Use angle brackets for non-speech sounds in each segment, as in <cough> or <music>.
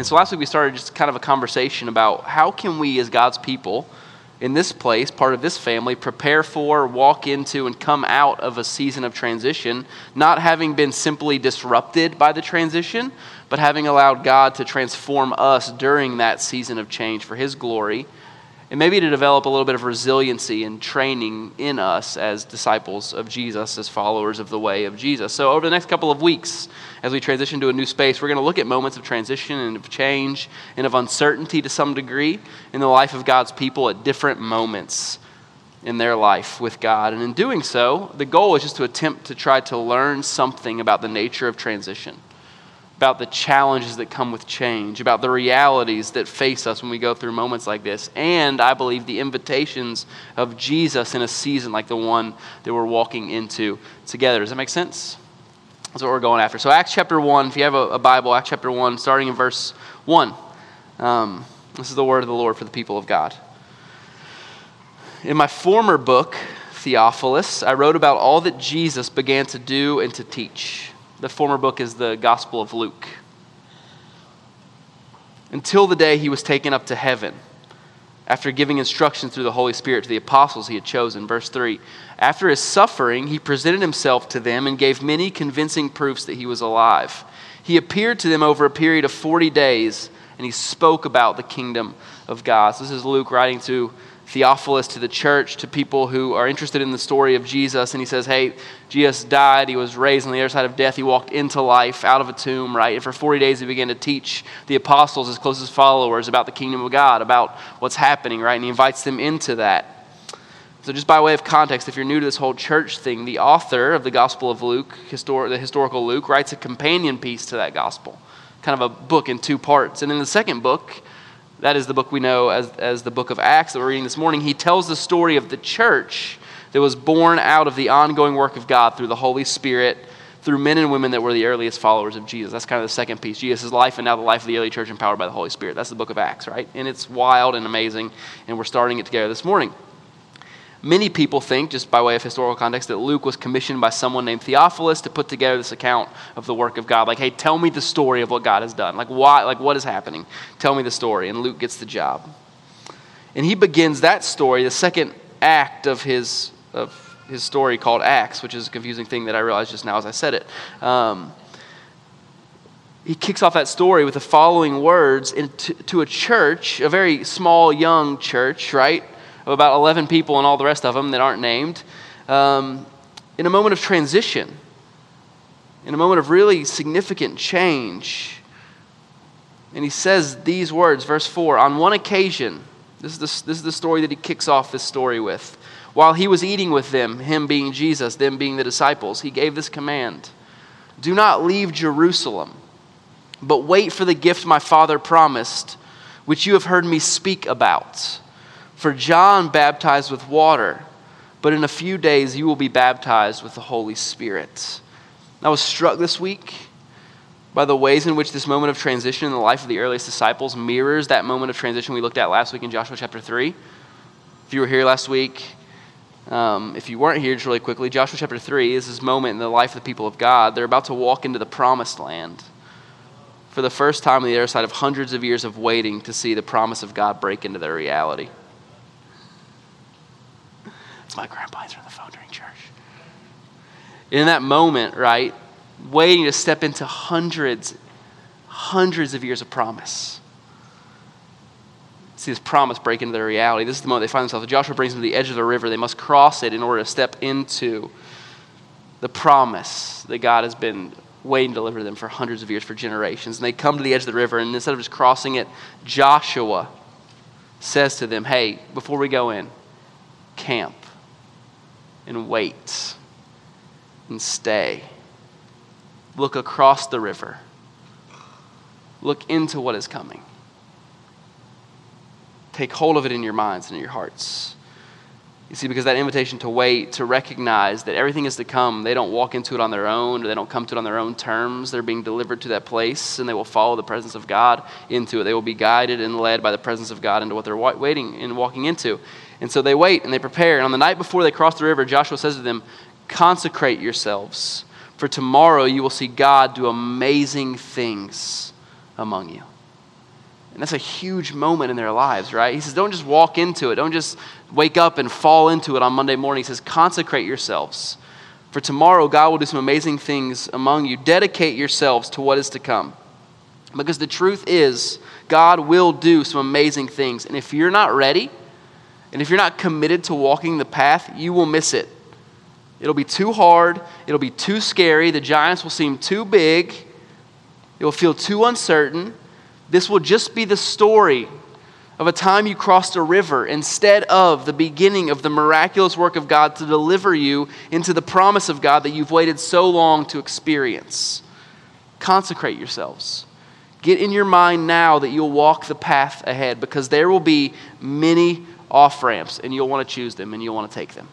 And so last week we started just kind of a conversation about how can we, as God's people, in this place, part of this family, prepare for, walk into, and come out of a season of transition, not having been simply disrupted by the transition, but having allowed God to transform us during that season of change for His glory and maybe to develop a little bit of resiliency and training in us as disciples of Jesus, as followers of the way of Jesus. So, over the next couple of weeks, as we transition to a new space, we're going to look at moments of transition and of change and of uncertainty to some degree in the life of God's people at different moments in their life with God. And in doing so, the goal is just to attempt to try to learn something about the nature of transition about the challenges that come with change, about the realities that face us when we go through moments like this, and I believe the invitations of Jesus in a season like the one that we're walking into together. Does that make sense? That's what we're going after. So, Acts chapter 1, if you have a, a Bible, Acts chapter 1, starting in verse 1. Um, this is the word of the Lord for the people of God. In my former book, Theophilus, I wrote about all that Jesus began to do and to teach the former book is the Gospel of Luke. Until the day he was taken up to heaven, after giving instructions through the Holy Spirit to the apostles he had chosen. Verse 3 After his suffering, he presented himself to them and gave many convincing proofs that he was alive. He appeared to them over a period of 40 days, and he spoke about the kingdom of God. So this is Luke writing to Theophilus to the church, to people who are interested in the story of Jesus. And he says, Hey, Jesus died. He was raised on the other side of death. He walked into life out of a tomb, right? And for 40 days, he began to teach the apostles, his closest followers, about the kingdom of God, about what's happening, right? And he invites them into that. So, just by way of context, if you're new to this whole church thing, the author of the Gospel of Luke, histor- the historical Luke, writes a companion piece to that gospel, kind of a book in two parts. And in the second book, that is the book we know as, as the book of Acts that we're reading this morning. He tells the story of the church that was born out of the ongoing work of God through the Holy Spirit, through men and women that were the earliest followers of Jesus. That's kind of the second piece. Jesus' life and now the life of the early church empowered by the Holy Spirit. That's the book of Acts, right? And it's wild and amazing, and we're starting it together this morning. Many people think, just by way of historical context, that Luke was commissioned by someone named Theophilus to put together this account of the work of God. Like, hey, tell me the story of what God has done. Like, why? Like, what is happening? Tell me the story. And Luke gets the job. And he begins that story, the second act of his of his story called Acts, which is a confusing thing that I realized just now as I said it. Um, he kicks off that story with the following words to a church, a very small, young church, right? Of about 11 people and all the rest of them that aren't named, um, in a moment of transition, in a moment of really significant change. And he says these words, verse 4 On one occasion, this is, the, this is the story that he kicks off this story with. While he was eating with them, him being Jesus, them being the disciples, he gave this command Do not leave Jerusalem, but wait for the gift my Father promised, which you have heard me speak about. For John baptized with water, but in a few days you will be baptized with the Holy Spirit. I was struck this week by the ways in which this moment of transition in the life of the earliest disciples mirrors that moment of transition we looked at last week in Joshua chapter 3. If you were here last week, um, if you weren't here, just really quickly, Joshua chapter 3 is this moment in the life of the people of God. They're about to walk into the promised land for the first time on the other side of hundreds of years of waiting to see the promise of God break into their reality. It's my grandpa answering the phone during church. In that moment, right, waiting to step into hundreds, hundreds of years of promise. See this promise break into their reality. This is the moment they find themselves. Joshua brings them to the edge of the river. They must cross it in order to step into the promise that God has been waiting to deliver them for hundreds of years, for generations. And they come to the edge of the river, and instead of just crossing it, Joshua says to them, Hey, before we go in, camp and wait and stay. Look across the river. Look into what is coming. Take hold of it in your minds and in your hearts. You see, because that invitation to wait, to recognize that everything is to come, they don't walk into it on their own, they don't come to it on their own terms. They're being delivered to that place, and they will follow the presence of God into it. They will be guided and led by the presence of God into what they're waiting and walking into. And so they wait and they prepare. And on the night before they cross the river, Joshua says to them, Consecrate yourselves, for tomorrow you will see God do amazing things among you. And that's a huge moment in their lives, right? He says, don't just walk into it. Don't just wake up and fall into it on Monday morning. He says, consecrate yourselves. For tomorrow, God will do some amazing things among you. Dedicate yourselves to what is to come. Because the truth is, God will do some amazing things. And if you're not ready, and if you're not committed to walking the path, you will miss it. It'll be too hard. It'll be too scary. The giants will seem too big. It will feel too uncertain. This will just be the story of a time you crossed a river instead of the beginning of the miraculous work of God to deliver you into the promise of God that you've waited so long to experience. Consecrate yourselves. Get in your mind now that you'll walk the path ahead because there will be many off ramps and you'll want to choose them and you'll want to take them.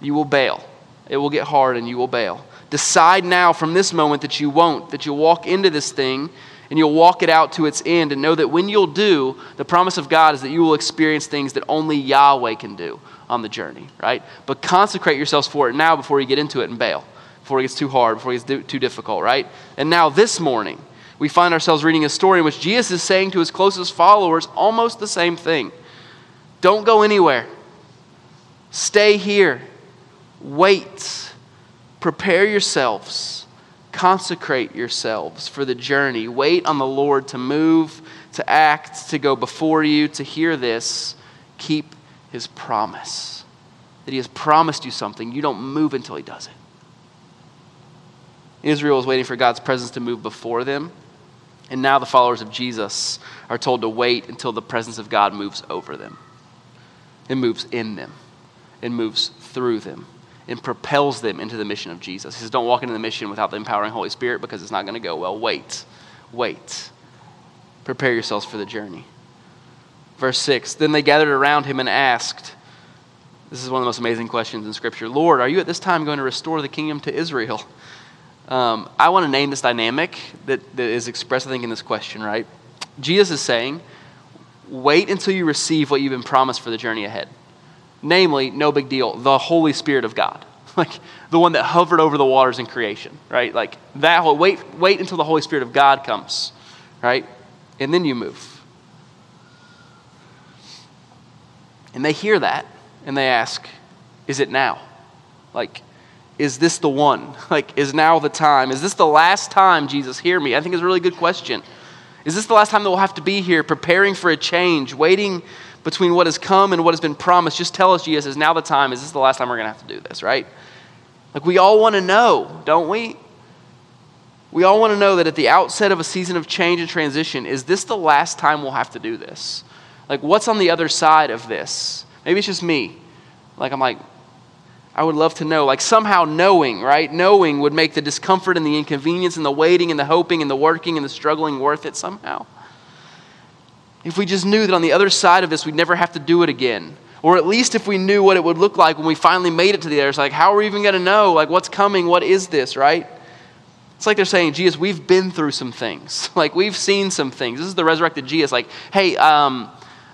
You will bail. It will get hard and you will bail. Decide now from this moment that you won't, that you'll walk into this thing and you'll walk it out to its end and know that when you'll do, the promise of God is that you will experience things that only Yahweh can do on the journey, right? But consecrate yourselves for it now before you get into it and bail, before it gets too hard, before it gets too difficult, right? And now this morning, we find ourselves reading a story in which Jesus is saying to his closest followers almost the same thing Don't go anywhere, stay here, wait, prepare yourselves Consecrate yourselves for the journey. Wait on the Lord to move, to act, to go before you, to hear this. Keep his promise. That he has promised you something. You don't move until he does it. Israel is waiting for God's presence to move before them. And now the followers of Jesus are told to wait until the presence of God moves over them. It moves in them, it moves through them and propels them into the mission of Jesus. He says, Don't walk into the mission without the empowering Holy Spirit because it's not going to go well. Wait, wait. Prepare yourselves for the journey. Verse 6 Then they gathered around him and asked, This is one of the most amazing questions in Scripture Lord, are you at this time going to restore the kingdom to Israel? Um, I want to name this dynamic that, that is expressed, I think, in this question, right? Jesus is saying, Wait until you receive what you've been promised for the journey ahead. Namely, no big deal, the Holy Spirit of God. <laughs> Like the one that hovered over the waters in creation, right? Like that whole wait wait until the Holy Spirit of God comes, right? And then you move. And they hear that and they ask, is it now? Like is this the one? <laughs> Like, is now the time? Is this the last time, Jesus, hear me? I think it's a really good question. Is this the last time that we'll have to be here preparing for a change, waiting between what has come and what has been promised, just tell us, Jesus, is now the time? Is this the last time we're going to have to do this, right? Like, we all want to know, don't we? We all want to know that at the outset of a season of change and transition, is this the last time we'll have to do this? Like, what's on the other side of this? Maybe it's just me. Like, I'm like, I would love to know. Like, somehow knowing, right? Knowing would make the discomfort and the inconvenience and the waiting and the hoping and the working and the struggling worth it somehow. If we just knew that on the other side of this, we'd never have to do it again. Or at least if we knew what it would look like when we finally made it to the other side. Like, how are we even going to know? Like, what's coming? What is this, right? It's like they're saying, Jesus, we've been through some things. <laughs> Like, we've seen some things. This is the resurrected Jesus. Like, hey, um,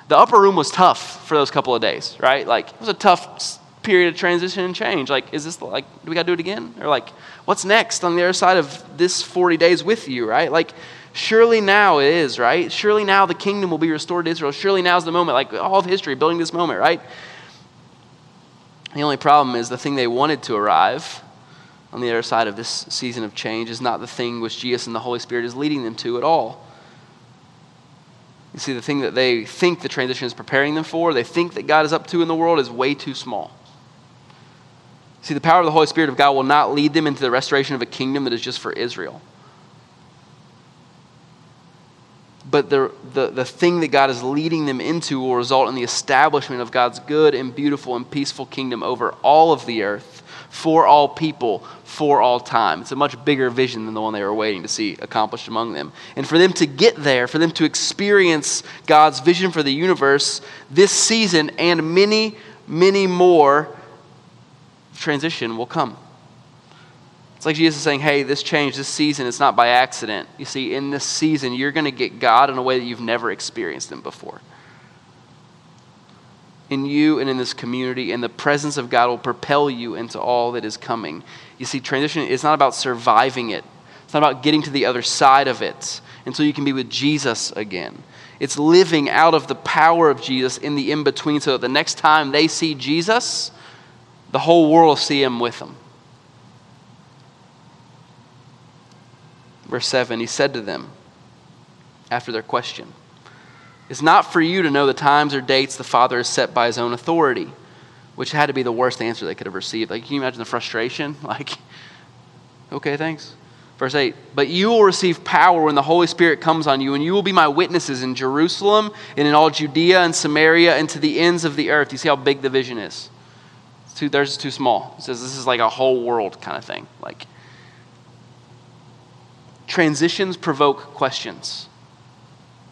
the upper room was tough for those couple of days, right? Like, it was a tough period of transition and change. Like, is this like, do we got to do it again? Or like, what's next on the other side of this 40 days with you, right? Like, Surely now it is, right? Surely now the kingdom will be restored to Israel. Surely now is the moment, like all of history, building this moment, right? The only problem is the thing they wanted to arrive on the other side of this season of change is not the thing which Jesus and the Holy Spirit is leading them to at all. You see, the thing that they think the transition is preparing them for, they think that God is up to in the world, is way too small. See, the power of the Holy Spirit of God will not lead them into the restoration of a kingdom that is just for Israel. but the, the, the thing that God is leading them into will result in the establishment of God's good and beautiful and peaceful kingdom over all of the earth, for all people, for all time. It's a much bigger vision than the one they were waiting to see accomplished among them. And for them to get there, for them to experience God's vision for the universe this season and many, many more, transition will come. It's like Jesus is saying, hey, this change, this season, it's not by accident. You see, in this season, you're going to get God in a way that you've never experienced Him before. In you and in this community, and the presence of God will propel you into all that is coming. You see, transition is not about surviving it, it's not about getting to the other side of it until you can be with Jesus again. It's living out of the power of Jesus in the in between so that the next time they see Jesus, the whole world will see him with them. Verse 7 He said to them, after their question, It's not for you to know the times or dates the Father has set by his own authority, which had to be the worst answer they could have received. Like, can you imagine the frustration? <laughs> Like, okay, thanks. Verse 8, but you will receive power when the Holy Spirit comes on you, and you will be my witnesses in Jerusalem and in all Judea and Samaria and to the ends of the earth. You see how big the vision is? It's too, theirs is too small. It says this is like a whole world kind of thing. Like, transitions provoke questions.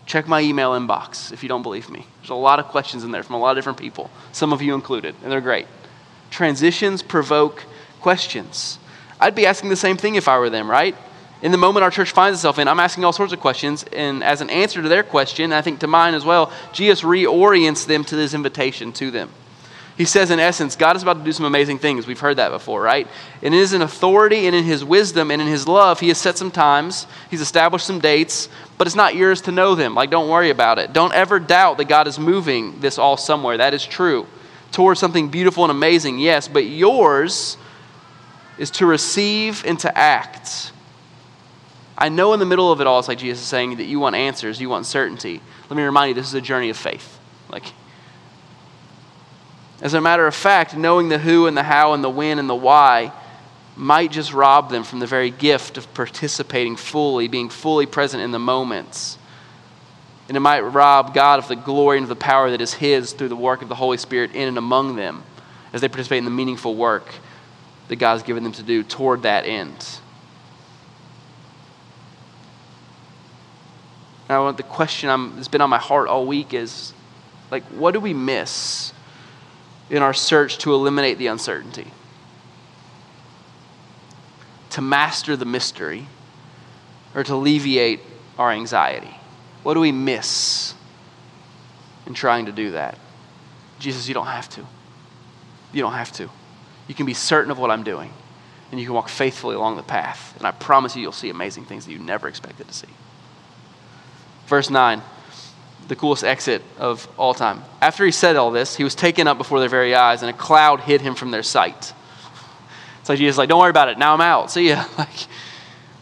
Check my email inbox if you don't believe me. There's a lot of questions in there from a lot of different people, some of you included, and they're great. Transitions provoke questions. I'd be asking the same thing if I were them, right? In the moment our church finds itself in, I'm asking all sorts of questions. And as an answer to their question, I think to mine as well, Jesus reorients them to this invitation to them. He says, in essence, God is about to do some amazing things. We've heard that before, right? And in his authority and in his wisdom and in his love, he has set some times, he's established some dates, but it's not yours to know them. Like, don't worry about it. Don't ever doubt that God is moving this all somewhere. That is true. Towards something beautiful and amazing, yes, but yours is to receive and to act. I know in the middle of it all, it's like Jesus is saying that you want answers, you want certainty. Let me remind you, this is a journey of faith. Like, as a matter of fact, knowing the who and the how and the when and the why might just rob them from the very gift of participating fully, being fully present in the moments. And it might rob God of the glory and of the power that is His through the work of the Holy Spirit in and among them as they participate in the meaningful work that God has given them to do toward that end. Now, the question I'm, that's been on my heart all week is like, what do we miss in our search to eliminate the uncertainty? To master the mystery or to alleviate our anxiety? What do we miss in trying to do that? Jesus, you don't have to. You don't have to you can be certain of what I'm doing, and you can walk faithfully along the path. And I promise you, you'll see amazing things that you never expected to see. Verse 9, the coolest exit of all time. After he said all this, he was taken up before their very eyes, and a cloud hid him from their sight. It's like Jesus like, don't worry about it. Now I'm out. See ya. <laughs> Like,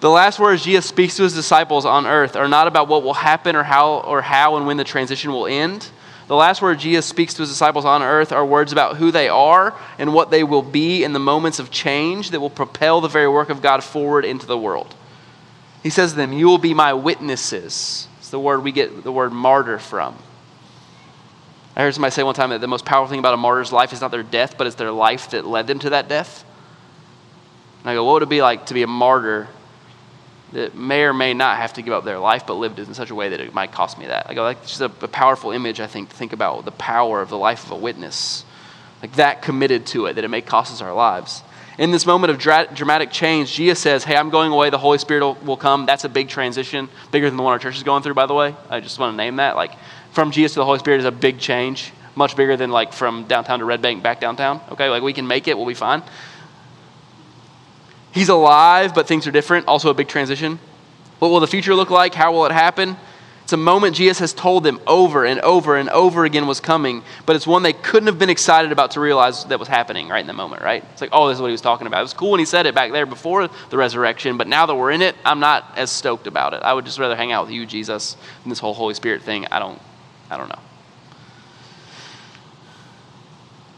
the last words Jesus speaks to his disciples on earth are not about what will happen or how or how and when the transition will end. The last words Jesus speaks to his disciples on earth are words about who they are and what they will be in the moments of change that will propel the very work of God forward into the world. He says to them, You will be my witnesses. It's the word we get the word martyr from. I heard somebody say one time that the most powerful thing about a martyr's life is not their death, but it's their life that led them to that death. And I go, What would it be like to be a martyr that may or may not have to give up their life, but lived in such a way that it might cost me that. I go, like, just a, a powerful image, I think, to think about the power of the life of a witness. Like that committed to it, that it may cost us our lives. In this moment of dra- dramatic change, Jesus says, Hey, I'm going away, the Holy Spirit will, will come. That's a big transition, bigger than the one our church is going through, by the way. I just want to name that. Like, from Jesus to the Holy Spirit is a big change, much bigger than like from downtown to Red Bank back downtown. Okay, like we can make it, we'll be fine. He's alive, but things are different. Also, a big transition. What will the future look like? How will it happen? It's a moment Jesus has told them over and over and over again was coming, but it's one they couldn't have been excited about to realize that was happening right in the moment, right? It's like, oh, this is what he was talking about. It was cool when he said it back there before the resurrection, but now that we're in it, I'm not as stoked about it. I would just rather hang out with you, Jesus, and this whole Holy Spirit thing. I don't, I don't know.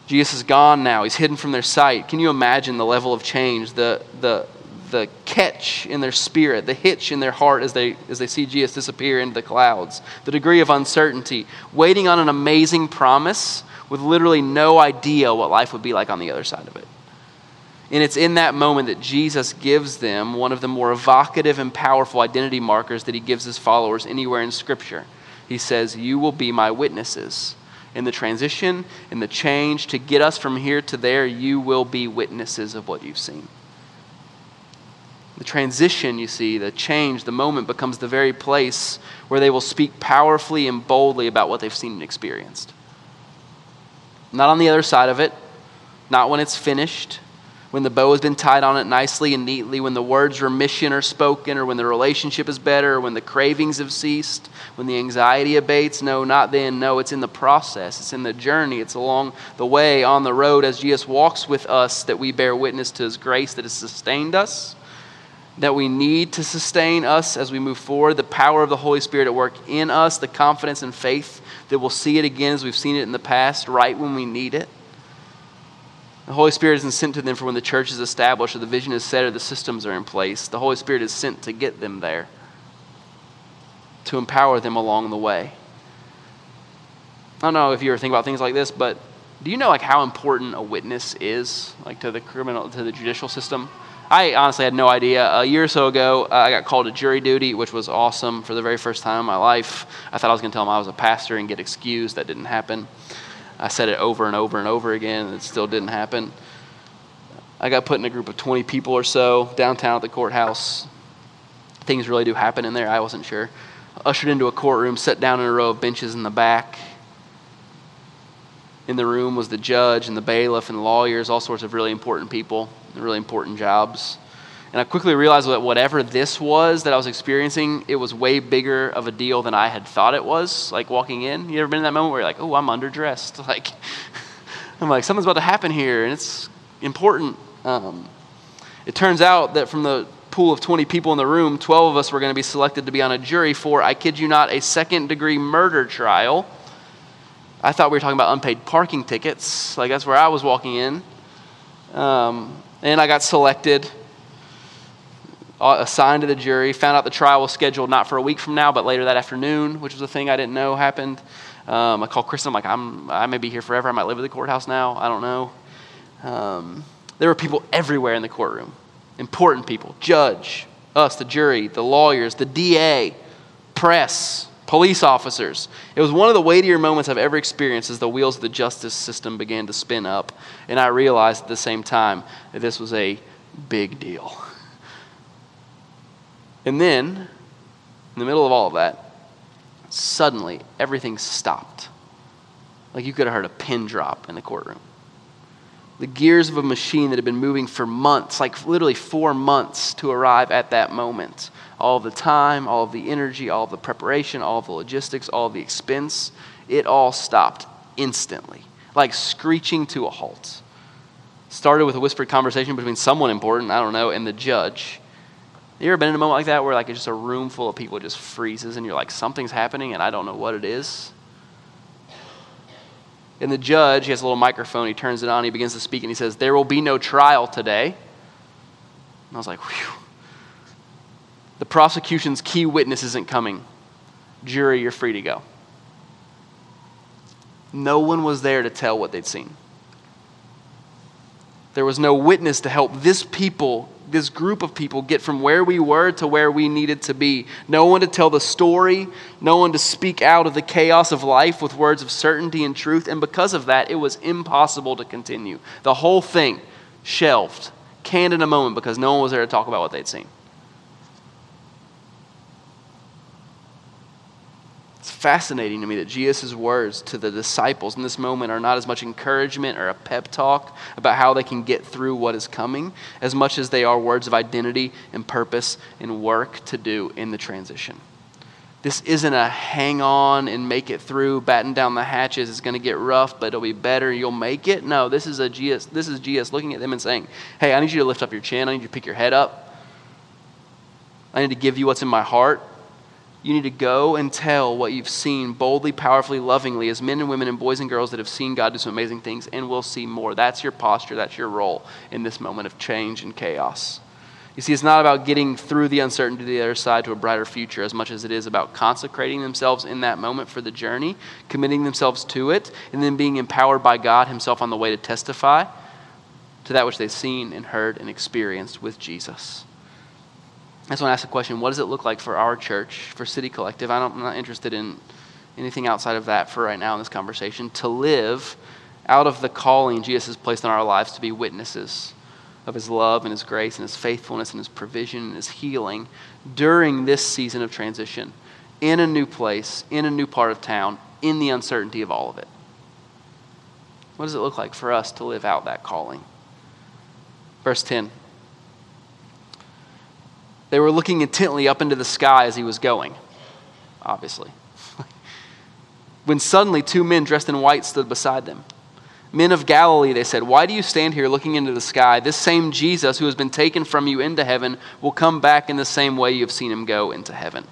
Jesus is gone now. He's hidden from their sight. Can you imagine the level of change, the, the, the catch in their spirit, the hitch in their heart as they, as they see Jesus disappear into the clouds, the degree of uncertainty, waiting on an amazing promise with literally no idea what life would be like on the other side of it. And it's in that moment that Jesus gives them one of the more evocative and powerful identity markers that he gives his followers anywhere in Scripture. He says, You will be my witnesses in the transition, in the change, to get us from here to there, you will be witnesses of what you've seen. The transition, you see, the change, the moment becomes the very place where they will speak powerfully and boldly about what they've seen and experienced. Not on the other side of it, not when it's finished, when the bow has been tied on it nicely and neatly, when the words remission are spoken, or when the relationship is better, or when the cravings have ceased, when the anxiety abates. No, not then. No, it's in the process, it's in the journey, it's along the way, on the road, as Jesus walks with us, that we bear witness to his grace that has sustained us. That we need to sustain us as we move forward, the power of the Holy Spirit at work in us, the confidence and faith that we'll see it again as we've seen it in the past, right when we need it. The Holy Spirit isn't sent to them for when the church is established or the vision is set or the systems are in place. The Holy Spirit is sent to get them there, to empower them along the way. I don't know if you ever think about things like this, but do you know like how important a witness is, like to the criminal, to the judicial system? I honestly had no idea. A year or so ago, uh, I got called to jury duty, which was awesome for the very first time in my life. I thought I was going to tell them I was a pastor and get excused. That didn't happen. I said it over and over and over again, and it still didn't happen. I got put in a group of 20 people or so downtown at the courthouse. Things really do happen in there. I wasn't sure. Ushered into a courtroom, sat down in a row of benches in the back. In the room was the judge and the bailiff and lawyers, all sorts of really important people, really important jobs. And I quickly realized that whatever this was that I was experiencing, it was way bigger of a deal than I had thought it was. Like walking in, you ever been in that moment where you're like, oh, I'm underdressed? <laughs> Like, I'm like, something's about to happen here, and it's important. Um, it turns out that from the pool of 20 people in the room, 12 of us were going to be selected to be on a jury for, I kid you not, a second degree murder trial. I thought we were talking about unpaid parking tickets. Like, that's where I was walking in. Um, and I got selected uh, assigned to the jury. Found out the trial was scheduled not for a week from now, but later that afternoon, which was a thing I didn't know happened. Um, I called Kristen. I'm like, I'm, I may be here forever. I might live at the courthouse now. I don't know. Um, there were people everywhere in the courtroom. Important people. Judge, us, the jury, the lawyers, the DA, press, police officers. It was one of the weightier moments I've ever experienced as the wheels of the justice system began to spin up. And I realized at the same time that this was a big deal. And then, in the middle of all of that, suddenly everything stopped. Like you could have heard a pin drop in the courtroom. The gears of a machine that had been moving for months, like literally four months, to arrive at that moment. All the time, all the energy, all the preparation, all the logistics, all the expense, it all stopped instantly, like screeching to a halt. Started with a whispered conversation between someone important, I don't know, and the judge you ever been in a moment like that where like it's just a room full of people just freezes and you're like something's happening and I don't know what it is? And the judge, he has a little microphone, he turns it on, he begins to speak and he says, "There will be no trial today." And I was like, "Whew." The prosecution's key witness isn't coming. Jury, you're free to go. No one was there to tell what they'd seen. There was no witness to help this people this group of people get from where we were to where we needed to be. No one to tell the story, no one to speak out of the chaos of life with words of certainty and truth. And because of that, it was impossible to continue. The whole thing shelved, canned in a moment because no one was there to talk about what they'd seen. Fascinating to me that Jesus' words to the disciples in this moment are not as much encouragement or a pep talk about how they can get through what is coming, as much as they are words of identity and purpose and work to do in the transition. This isn't a hang on and make it through, batten down the hatches. It's going to get rough, but it'll be better. You'll make it. No, this is a Jesus. This is Jesus looking at them and saying, "Hey, I need you to lift up your chin. I need you to pick your head up. I need to give you what's in my heart. You need to go and tell what you've seen boldly, powerfully, lovingly, as men and women and boys and girls that have seen God do some amazing things and will see more. That's your posture, that's your role in this moment of change and chaos. You see, it's not about getting through the uncertainty to the other side to a brighter future as much as it is about consecrating themselves in that moment for the journey, committing themselves to it, and then being empowered by God Himself on the way to testify to that which they've seen and heard and experienced with Jesus. I just want to ask a question. What does it look like for our church, for City Collective? I am not interested in anything outside of that for right now in this conversation. To live out of the calling Jesus has placed on our lives to be witnesses of his love and his grace and his faithfulness and his provision and his healing during this season of transition in a new place, in a new part of town, in the uncertainty of all of it. What does it look like for us to live out that calling? Verse 10. They were looking intently up into the sky as he was going, obviously. <laughs> when suddenly two men dressed in white stood beside them. Men of Galilee, they said, why do you stand here looking into the sky? This same Jesus who has been taken from you into heaven will come back in the same way you have seen him go into heaven.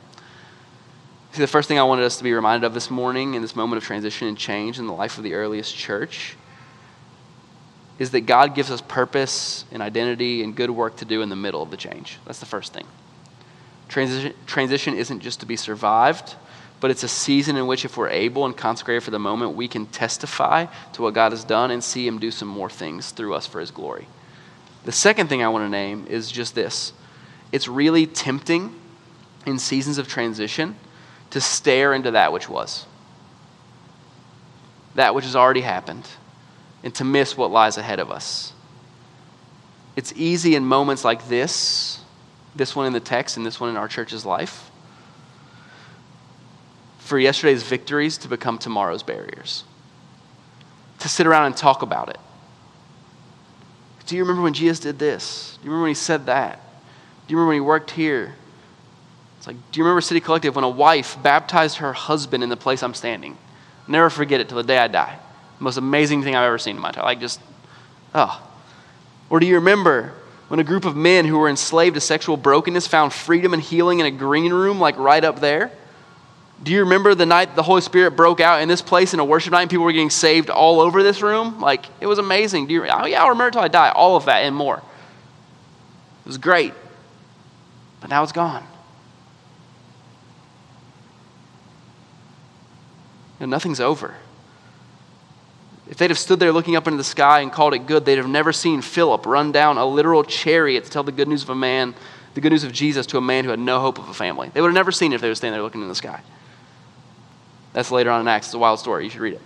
See, the first thing I wanted us to be reminded of this morning in this moment of transition and change in the life of the earliest church is that God gives us purpose and identity and good work to do in the middle of the change. That's the first thing. Transition, transition isn't just to be survived, but it's a season in which, if we're able and consecrated for the moment, we can testify to what God has done and see Him do some more things through us for His glory. The second thing I want to name is just this it's really tempting in seasons of transition to stare into that which was, that which has already happened, and to miss what lies ahead of us. It's easy in moments like this, this one in the text and this one in our church's life for yesterday's victories to become tomorrow's barriers. To sit around and talk about it. Do you remember when Jesus did this? Do you remember when he said that? Do you remember when he worked here? It's like, do you remember City Collective when a wife baptized her husband in the place I'm standing? Never forget it till the day I die. Most amazing thing I've ever seen in my life. Like, just, oh. Or do you remember when a group of men who were enslaved to sexual brokenness found freedom and healing in a green room, like right up there? Do you remember the night the Holy Spirit broke out in this place in a worship night and people were getting saved all over this room? Like, it was amazing. Do you, oh, yeah, I'll remember until I die. All of that and more. It was great. But now it's gone. And nothing's over. If they'd have stood there looking up into the sky and called it good, they'd have never seen Philip run down a literal chariot to tell the good news of a man, the good news of Jesus to a man who had no hope of a family. They would have never seen it if they were standing there looking in the sky. That's later on in Acts. It's a wild story. You should read it.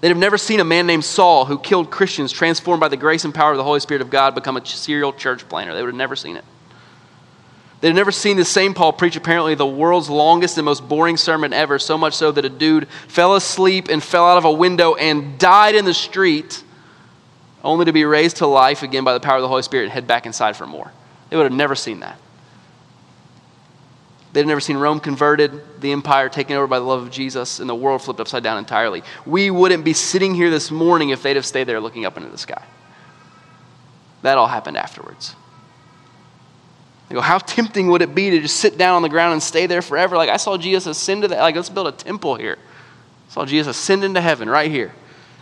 They'd have never seen a man named Saul who killed Christians, transformed by the grace and power of the Holy Spirit of God, become a serial church planter. They would have never seen it. They'd never seen the same Paul preach apparently the world's longest and most boring sermon ever, so much so that a dude fell asleep and fell out of a window and died in the street, only to be raised to life again by the power of the Holy Spirit and head back inside for more. They would have never seen that. They'd never seen Rome converted, the empire taken over by the love of Jesus, and the world flipped upside down entirely. We wouldn't be sitting here this morning if they'd have stayed there looking up into the sky. That all happened afterwards. They go, how tempting would it be to just sit down on the ground and stay there forever? Like I saw Jesus ascend to that. Like let's build a temple here. I saw Jesus ascend into heaven right here.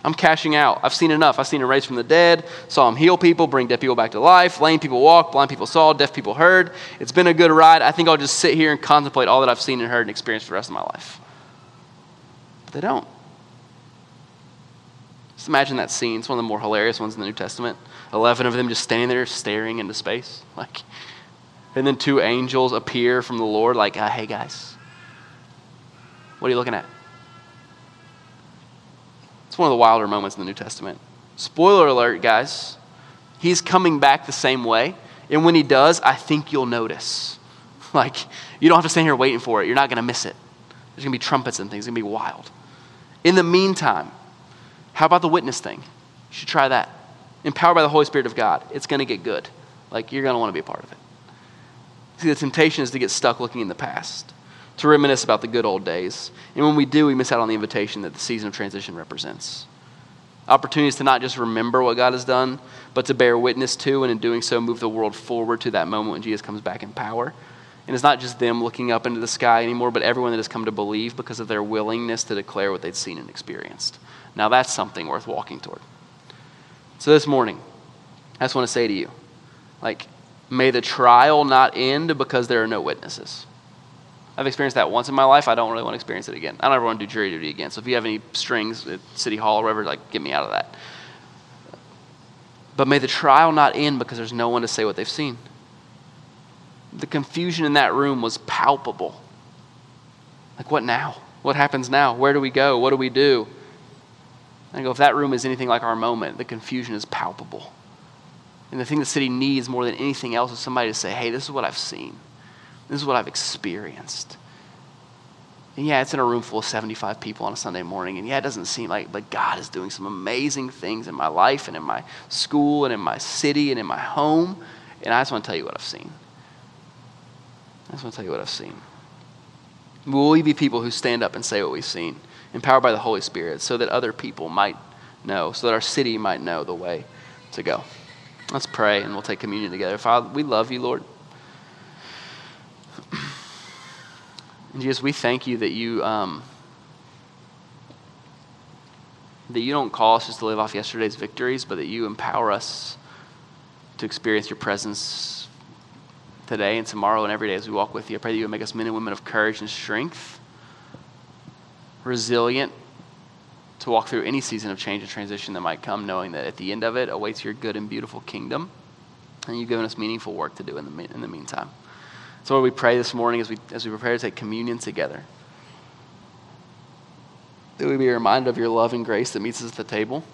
I'm cashing out. I've seen enough. I've seen him raise from the dead, saw him heal people, bring dead people back to life, lame people walk, blind people saw, deaf people heard. It's been a good ride. I think I'll just sit here and contemplate all that I've seen and heard and experienced for the rest of my life. But they don't. Just imagine that scene. It's one of the more hilarious ones in the New Testament. Eleven of them just standing there staring into space. Like, and then two angels appear from the Lord, like, uh, hey guys, what are you looking at? It's one of the wilder moments in the New Testament. Spoiler alert, guys. He's coming back the same way. And when he does, I think you'll notice. <laughs> Like, you don't have to stand here waiting for it. You're not going to miss it. There's going to be trumpets and things. It's going to be wild. In the meantime, how about the witness thing? You should try that. Empowered by the Holy Spirit of God, it's going to get good. Like, you're going to want to be a part of it. See, the temptation is to get stuck looking in the past to reminisce about the good old days. And when we do, we miss out on the invitation that the season of transition represents. Opportunities to not just remember what God has done, but to bear witness to, and in doing so, move the world forward to that moment when Jesus comes back in power. And it's not just them looking up into the sky anymore, but everyone that has come to believe because of their willingness to declare what they'd seen and experienced. Now, that's something worth walking toward. So, this morning, I just want to say to you, like, may the trial not end because there are no witnesses. I've experienced that once in my life. I don't really want to experience it again. I don't ever want to do jury duty again. So if you have any strings at City Hall or whatever, like get me out of that. But may the trial not end because there's no one to say what they've seen. The confusion in that room was palpable. Like, what now? What happens now? Where do we go? What do we do? I go, if that room is anything like our moment, the confusion is palpable. And the thing the city needs more than anything else is somebody to say, hey, this is what I've seen. This is what I've experienced. And yeah, it's in a room full of 75 people on a Sunday morning. And yeah, it doesn't seem like, but God is doing some amazing things in my life and in my school and in my city and in my home. And I just want to tell you what I've seen. I just want to tell you what I've seen. Will we be people who stand up and say what we've seen, empowered by the Holy Spirit, so that other people might know, so that our city might know the way to go? Let's pray and we'll take communion together. Father, we love you, Lord. And Jesus, we thank you that you um, that you don't call us just to live off yesterday's victories, but that you empower us to experience your presence today and tomorrow and every day as we walk with you. I pray that you would make us men and women of courage and strength, resilient to walk through any season of change and transition that might come, knowing that at the end of it awaits your good and beautiful kingdom. And you've given us meaningful work to do in the, in the meantime. So, Lord, we pray this morning as we, as we prepare to take communion together that we be reminded of your love and grace that meets us at the table.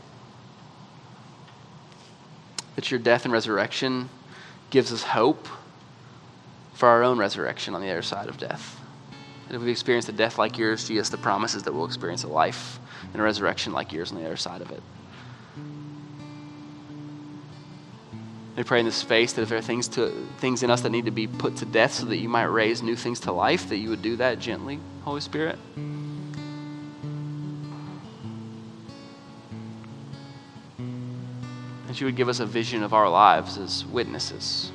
That your death and resurrection gives us hope for our own resurrection on the other side of death. And if we've experienced a death like yours, Jesus, the promise is that we'll experience a life and a resurrection like yours on the other side of it. We pray in this space that if there are things, to, things in us that need to be put to death so that you might raise new things to life, that you would do that gently, Holy Spirit. That you would give us a vision of our lives as witnesses.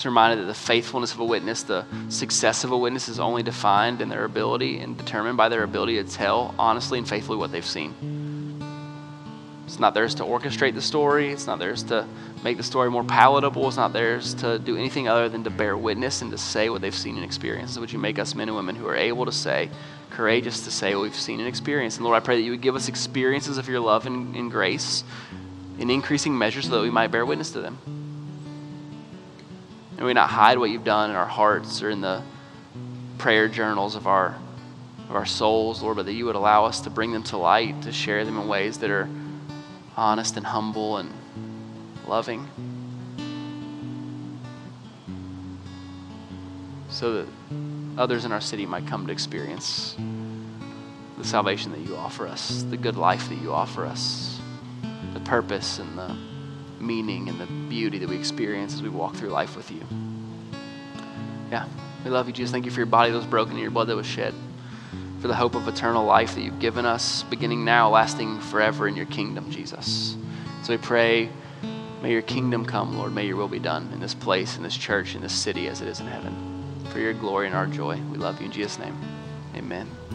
Just reminded that the faithfulness of a witness, the success of a witness is only defined in their ability and determined by their ability to tell honestly and faithfully what they've seen. It's not theirs to orchestrate the story. It's not theirs to make the story more palatable. It's not theirs to do anything other than to bear witness and to say what they've seen and experienced. So would you make us men and women who are able to say, courageous to say what we've seen and experienced? And Lord, I pray that you would give us experiences of your love and, and grace in increasing measure so that we might bear witness to them. And we not hide what you've done in our hearts or in the prayer journals of our of our souls, Lord, but that you would allow us to bring them to light, to share them in ways that are honest and humble and loving. So that others in our city might come to experience the salvation that you offer us, the good life that you offer us, the purpose and the meaning and the beauty that we experience as we walk through life with you. Yeah, we love you, Jesus. Thank you for your body that was broken and your blood that was shed for the hope of eternal life that you've given us, beginning now, lasting forever in your kingdom, Jesus. So we pray, may your kingdom come, Lord. May your will be done in this place, in this church, in this city as it is in heaven. For your glory and our joy, we love you in Jesus' name. Amen.